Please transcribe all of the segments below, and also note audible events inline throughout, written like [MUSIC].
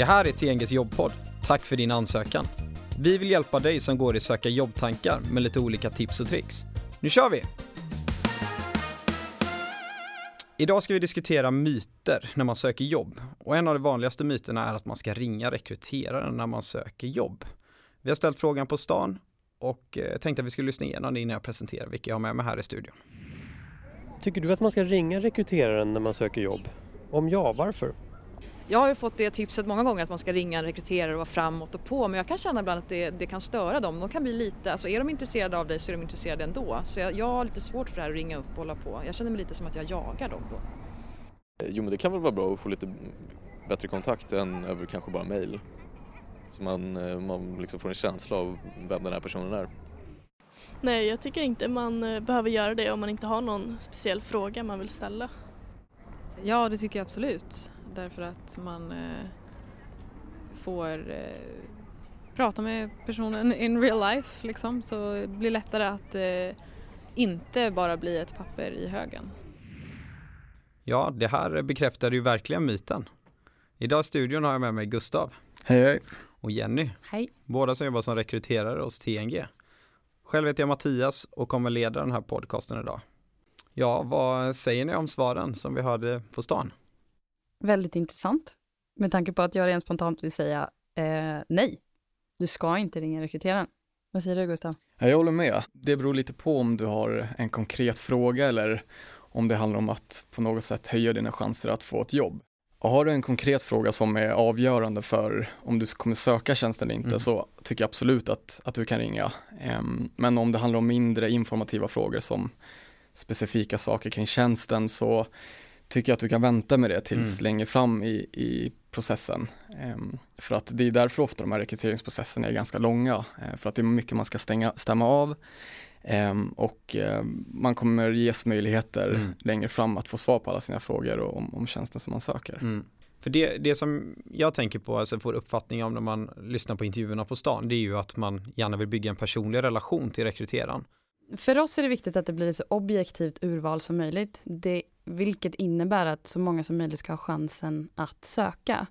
Det här är TNGs jobbpodd. Tack för din ansökan. Vi vill hjälpa dig som går i söka jobbtankar med lite olika tips och tricks. Nu kör vi! Idag ska vi diskutera myter när man söker jobb. Och en av de vanligaste myterna är att man ska ringa rekryteraren när man söker jobb. Vi har ställt frågan på stan och eh, tänkte att vi skulle lyssna igenom det innan jag presenterar vilka jag har med mig här i studion. Tycker du att man ska ringa rekryteraren när man söker jobb? Om ja, varför? Jag har ju fått det tipset många gånger att man ska ringa en rekryterare och vara framåt och på men jag kan känna ibland att det, det kan störa dem. De kan bli lite, alltså är de intresserade av dig så är de intresserade ändå. Så jag, jag har lite svårt för det här att ringa upp och hålla på. Jag känner mig lite som att jag jagar dem då. Jo men det kan väl vara bra att få lite bättre kontakt än över kanske bara mail. Så man, eh, man liksom får en känsla av vem den här personen är. Nej, jag tycker inte man eh, behöver göra det om man inte har någon speciell fråga man vill ställa. Ja, det tycker jag absolut. Därför att man eh, får eh, prata med personen in real life liksom. Så det blir lättare att eh, inte bara bli ett papper i högen. Ja, det här bekräftar ju verkligen myten. Idag i studion har jag med mig Gustav Hej hej. och Jenny. Hej. Båda som jobbar som rekryterare hos TNG. Själv heter jag Mattias och kommer leda den här podcasten idag. Ja, vad säger ni om svaren som vi hörde på stan? Väldigt intressant. Med tanke på att jag rent spontant vill säga eh, nej. Du ska inte ringa rekryteraren. Vad säger du Gustav? Ja, Jag håller med. Det beror lite på om du har en konkret fråga eller om det handlar om att på något sätt höja dina chanser att få ett jobb. Och har du en konkret fråga som är avgörande för om du kommer söka tjänsten eller inte Mm. så tycker jag absolut att, att du kan ringa. Em, men om det handlar om mindre informativa frågor som specifika saker kring tjänsten så tycker jag att du kan vänta med det tills Mm. längre fram i, i processen. Em, för att det är därför ofta de här rekryteringsprocesserna är ganska långa. eh, för att det är mycket man ska stänga, stämma av. Em, och eh, man kommer ges möjligheter Mm. längre fram att få svar på alla sina frågor och om, om tjänsten som man söker. Mm. För det, det som jag tänker på, alltså får uppfattning om när man lyssnar på intervjuerna på stan, det är ju att man gärna vill bygga en personlig relation till rekryteraren. För oss är det viktigt att det blir så objektivt urval som möjligt, det, vilket innebär att så många som möjligt ska ha chansen att söka.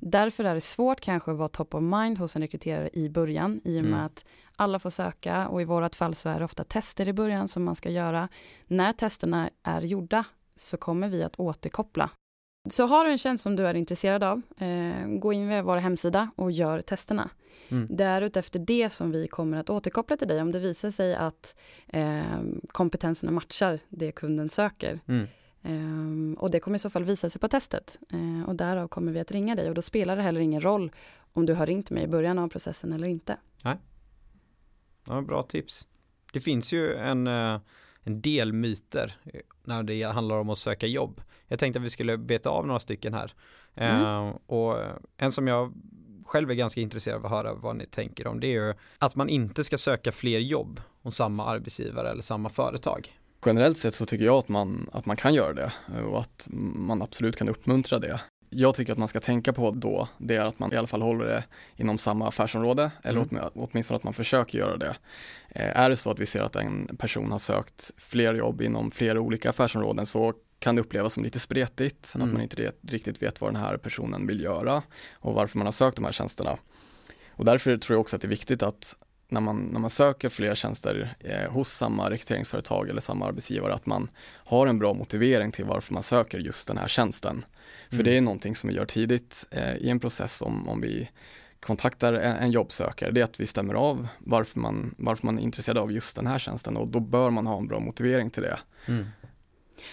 Därför är det svårt kanske att vara top of mind hos en rekryterare i början, i och med Mm. att alla får söka och i vårat fall så är det ofta tester i början som man ska göra. När testerna är gjorda så kommer vi att återkoppla. Så har du en tjänst som du är intresserad av, eh, gå in via vår hemsida och gör testerna. Mm. Det är utefter det som vi kommer att återkoppla till dig om det visar sig att eh, kompetenserna matchar det kunden söker. Mm. Eh, och det kommer i så fall visa sig på testet. Eh, och därav kommer vi att ringa dig och då spelar det heller ingen roll om du har ringt mig i början av processen eller inte. Ja, bra tips. Det finns ju en, eh, en del myter eh, när det handlar om att söka jobb. Jag tänkte att vi skulle beta av några stycken här. Eh, och en som jag själv är ganska intresserad av att höra vad ni tänker om det är ju att man inte ska söka fler jobb hos samma arbetsgivare eller samma företag. Generellt sett så tycker jag att man, att man kan göra det och att man absolut kan uppmuntra det. Jag tycker att man ska tänka på då, det är att man i alla fall håller det inom samma affärsområde eller Mm. åtmi- åtminstone att man försöker göra det. Eh, Är det så att vi ser att en person har sökt fler jobb inom flera olika affärsområden så kan det upplevas som lite spretigt, Mm. att man inte riktigt vet vad den här personen vill göra och varför man har sökt de här tjänsterna. Och därför tror jag också att det är viktigt att när man, när man söker fler tjänster eh, hos samma rekryteringsföretag eller samma arbetsgivare, att man har en bra motivering till varför man söker just den här tjänsten. För Mm. det är någonting som vi gör tidigt eh, i en process om, om vi kontaktar en, en jobbsökare, det är att vi stämmer av varför man, varför man är intresserad av just den här tjänsten och då bör man ha en bra motivering till det. Mm.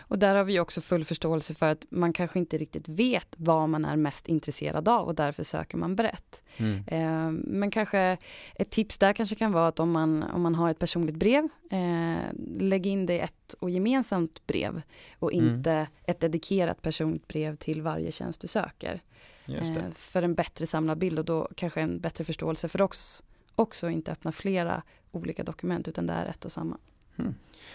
Och där har vi också full förståelse för att man kanske inte riktigt vet vad man är mest intresserad av och därför söker man brett. Mm. Eh, men kanske ett tips där kanske kan vara att om man, om man har ett personligt brev, eh, lägg in det i ett och gemensamt brev och Mm. inte ett dedikerat personligt brev till varje tjänst du söker. Eh, för en bättre samlad bild och då kanske en bättre förståelse för oss också inte öppna flera olika dokument utan det är ett och samma.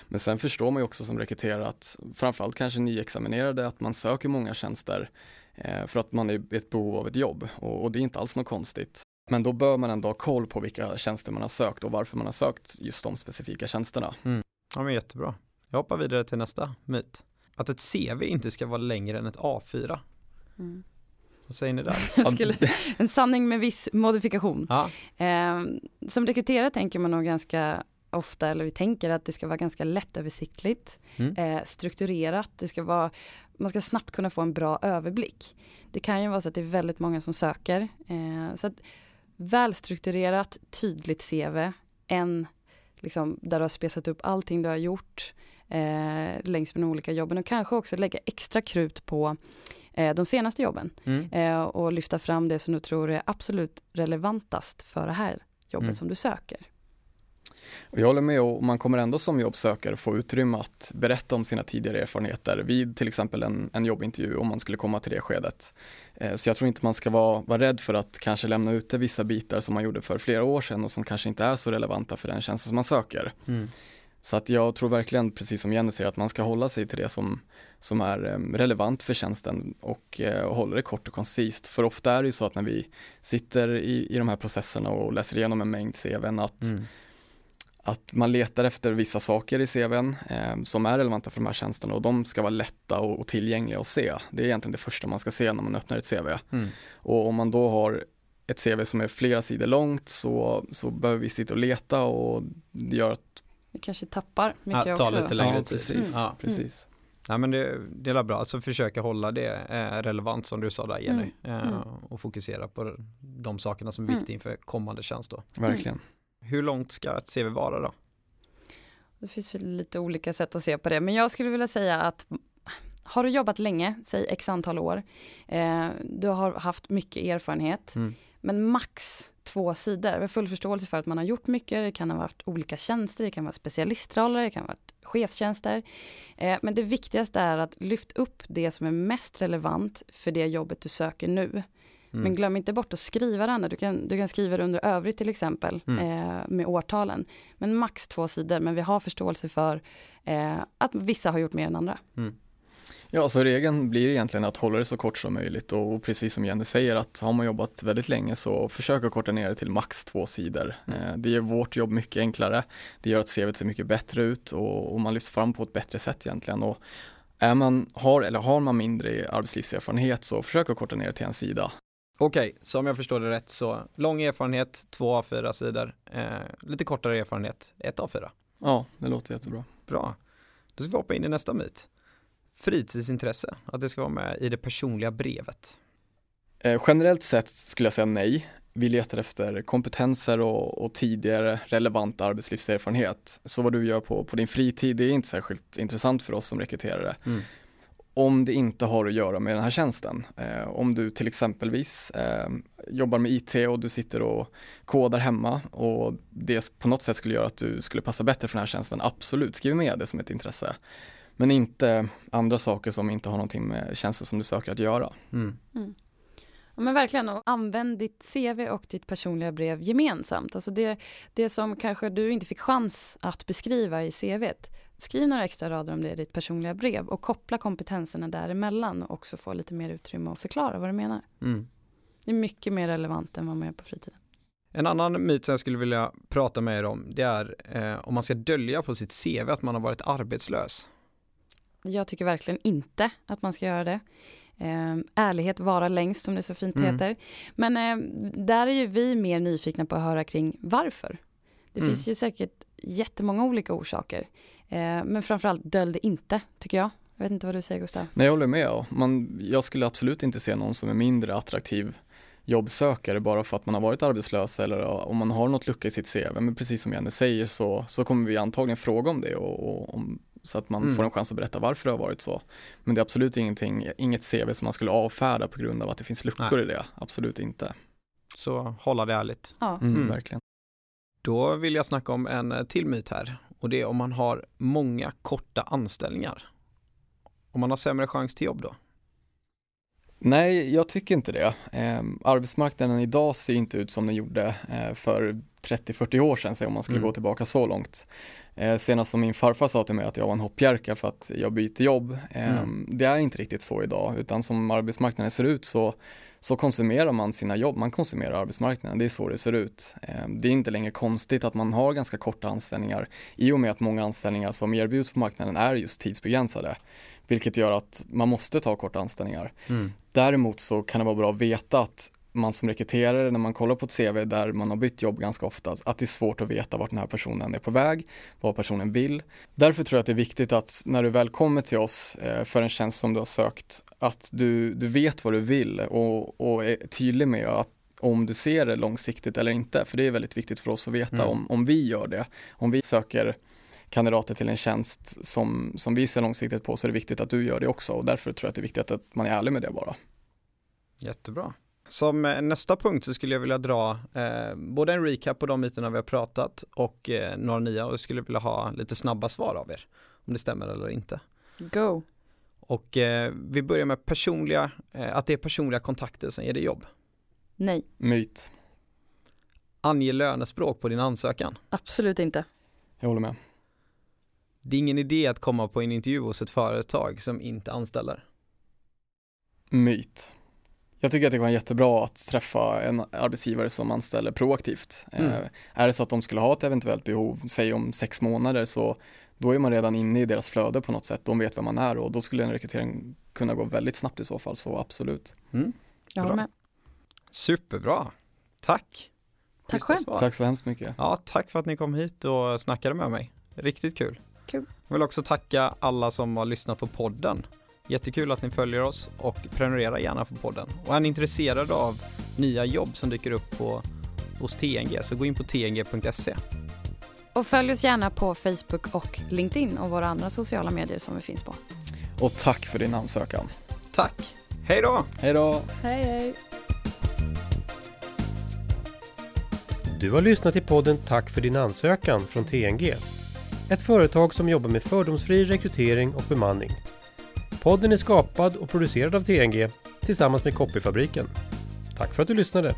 Men sen förstår man ju också som rekryterare att framförallt kanske nyexaminerade att man söker många tjänster eh, för att man är i ett behov av ett jobb och, och det är inte alls något konstigt. Men då bör man ändå ha koll på vilka tjänster man har sökt och varför man har sökt just de specifika tjänsterna. Ja men jättebra. Jag hoppar vidare till nästa myt. Att ett CV inte ska vara längre än ett A4. Mm. Vad säger ni där? [LAUGHS] Jag skulle, en sanning med viss modifikation. Ja, Eh, som rekryterare tänker man nog ganska ofta, eller vi tänker att det ska vara ganska lättöversiktligt, Mm. eh, strukturerat, det ska vara, man ska snabbt kunna få en bra överblick. Det kan ju vara så att det är väldigt många som söker. Eh, så att välstrukturerat, tydligt CV, en liksom, där du har spesat upp allting du har gjort eh, längs med de olika jobben och kanske också lägga extra krut på eh, de senaste jobben mm. eh, och lyfta fram det som du tror är absolut relevantast för det här jobbet Mm. som du söker. Och jag håller med och man kommer ändå som jobbsökare få utrymme att berätta om sina tidigare erfarenheter vid till exempel en, en jobbintervju om man skulle komma till det skedet. Eh, Så jag tror inte man ska vara, vara rädd för att kanske lämna ute vissa bitar som man gjorde för flera år sedan och som kanske inte är så relevanta för den tjänsten som man söker. Mm. Så att jag tror verkligen, precis som Jenny säger, att man ska hålla sig till det som, som är eh, relevant för tjänsten och, eh, och hålla det kort och koncist. För ofta är det ju så att när vi sitter i, i de här processerna och läser igenom en mängd CVn att, Mm. Att man letar efter vissa saker i CVn eh, som är relevanta för de här tjänsterna och de ska vara lätta och, och tillgängliga att se. Det är egentligen det första man ska se när man öppnar ett CV. Mm. Och om man då har ett CV som är flera sidor långt så, så behöver vi sitta och leta och det gör att Vi kanske tappar mycket Ja, ta också. lite längre ja, tid. precis, Ja. precis. Nej men det, det är bra, alltså försöka hålla det eh, relevant som du sa där Jenny Mm. eh, Mm. och fokusera på de sakerna som är Mm. viktiga inför kommande tjänst då. Verkligen. Hur långt ska ett CV vara då? Det finns lite olika sätt att se på det, men jag skulle vilja säga att har du jobbat länge, säg x antal år, eh, du har haft mycket erfarenhet, Mm. men max två sidor. Har full förståelse för att man har gjort mycket, det kan ha varit olika tjänster, det kan vara specialistroller, det kan vara chefstjänster. Eh, men det viktigaste är att lyfta upp det som är mest relevant för det jobbet du söker nu. Mm. Men glöm inte bort att skriva det andra. Du kan, du kan skriva det under övrigt till exempel Mm. eh, med årtalen. Men max två sidor, men vi har förståelse för eh, att vissa har gjort mer än andra. Ja, så regeln blir egentligen att hålla det så kort som möjligt och precis som Jenny säger att har man jobbat väldigt länge så försök att korta ner det till max två sidor. Mm. Eh, Det gör vårt jobb mycket enklare. Det gör att CVt ser mycket bättre ut och, och man lyfts fram på ett bättre sätt egentligen. Och är man, har, eller har man mindre arbetslivserfarenhet så försök att korta ner det till en sida. Okej, så om jag förstår det rätt så lång erfarenhet, två av fyra sidor, eh, lite kortare erfarenhet, ett av fyra. Ja, det låter jättebra. Bra. Då ska vi hoppa in i nästa myt. Fritidsintresse, att det ska vara med i det personliga brevet. Eh, generellt sett skulle jag säga nej. Vi letar efter kompetenser och, och tidigare relevant arbetslivserfarenhet. Så vad du gör på, på din fritid, det är inte särskilt intressant för oss som rekryterare. Mm. Om det inte har att göra med den här tjänsten. Eh, om du till exempelvis eh, jobbar med IT och du sitter och kodar hemma och det på något sätt skulle göra att du skulle passa bättre för den här tjänsten, absolut, skriv med det som ett intresse. Men inte andra saker som inte har någonting med tjänster som du söker att göra. Mm. Ja, men verkligen, och använd ditt CV och ditt personliga brev gemensamt. Alltså det, det som kanske du inte fick chans att beskriva i CVt. Skriv några extra rader om det i ditt personliga brev och koppla kompetenserna däremellan och också få lite mer utrymme att förklara vad du menar. Mm. Det är mycket mer relevant än vad man gör på fritiden. En annan myt som jag skulle vilja prata med er om, det är eh, om man ska dölja på sitt CV att man har varit arbetslös. Jag tycker verkligen inte att man ska göra det. Eh, ärlighet vara längst som det så fint Mm. heter. Men eh, där är ju vi mer nyfikna på att höra kring varför. Det Mm. finns ju säkert jättemånga olika orsaker. Eh, men framförallt dölj det inte, tycker jag. Jag vet inte vad du säger Gustav. Nej, jag håller med. Man, jag skulle absolut inte se någon som är mindre attraktiv jobbsökare bara för att man har varit arbetslös eller om man har något lucka i sitt CV. Men precis som Jenny säger så, så kommer vi antagligen fråga om det och, och om, så att man Mm. får en chans att berätta varför det har varit så. Men det är absolut ingenting, inget CV som man skulle avfärda på grund av att det finns luckor Nej. i det. Absolut inte. Så hålla det ärligt. Ja. Mm, Mm. Verkligen. Då vill jag snacka om en eh, till myt här och det är om man har många korta anställningar. Om man har sämre chans till jobb då? Nej, jag tycker inte det. Eh, arbetsmarknaden idag ser inte ut som den gjorde eh, för 30-40 år sedan, om man skulle Mm. gå tillbaka så långt. Eh, senast som min farfar sa till mig att jag var en hoppjerka för att jag byter jobb. Eh, Mm. Det är inte riktigt så idag, utan som arbetsmarknaden ser ut så, så konsumerar man sina jobb, man konsumerar arbetsmarknaden, det är så det ser ut. Eh, det är inte längre konstigt att man har ganska korta anställningar i och med att många anställningar som erbjuds på marknaden är just tidsbegränsade. vilket gör att man måste ta korta anställningar. Mm. Däremot så kan det vara bra att veta att man som rekryterare när man kollar på ett CV där man har bytt jobb ganska ofta, att det är svårt att veta vart den här personen är på väg, vad personen vill. Därför tror jag att det är viktigt att när du väl kommer till oss eh, för en tjänst som du har sökt, att du, du vet vad du vill och, och är tydlig med att om du ser det långsiktigt eller inte, för det är väldigt viktigt för oss att veta Mm. om, om vi gör det. Om vi söker kandidater till en tjänst som, som vi ser långsiktigt på så är det viktigt att du gör det också och därför tror jag att det är viktigt att man är ärlig med det bara. Jättebra. Som eh, nästa punkt så skulle jag vilja dra eh, både en recap på de myterna vi har pratat och eh, några nya och jag skulle vilja ha lite snabba svar av er. Om det stämmer eller inte. Go! Och eh, vi börjar med personliga, eh, att det är personliga kontakter som ger dig jobb. Nej, Myt, Ange lönespråk på din ansökan. absolut inte. jag håller med. Det är ingen idé att komma på en intervju hos ett företag som inte anställer. Myt. Jag tycker att det kan vara jättebra att träffa en arbetsgivare som anställer proaktivt. Mm. Eh, är det så att de skulle ha ett eventuellt behov, säg om sex månader, så då är man redan inne i deras flöde på något sätt. De vet vem man är och då skulle en rekrytering kunna gå väldigt snabbt i så fall, så absolut. Mm. Jag håller med. Superbra. Tack. Tack själv. svar. Tack så hemskt mycket. Ja, tack för att ni kom hit och snackade med mig. Riktigt kul. Kul. Jag vill också tacka alla som har lyssnat på podden. Jättekul att ni följer oss och prenumerera gärna på podden. Och är ni intresserade av nya jobb som dyker upp på, hos TNG så gå in på tng.se. Och följ oss gärna på Facebook och LinkedIn och våra andra sociala medier som vi finns på. Och tack för din ansökan. Tack. Hej då! Hej då! Hej hej! Du har lyssnat till podden Tack för din ansökan från TNG. Ett företag som jobbar med fördomsfri rekrytering och bemanning. Podden är skapad och producerad av TNG tillsammans med Copyfabriken. Tack för att du lyssnade!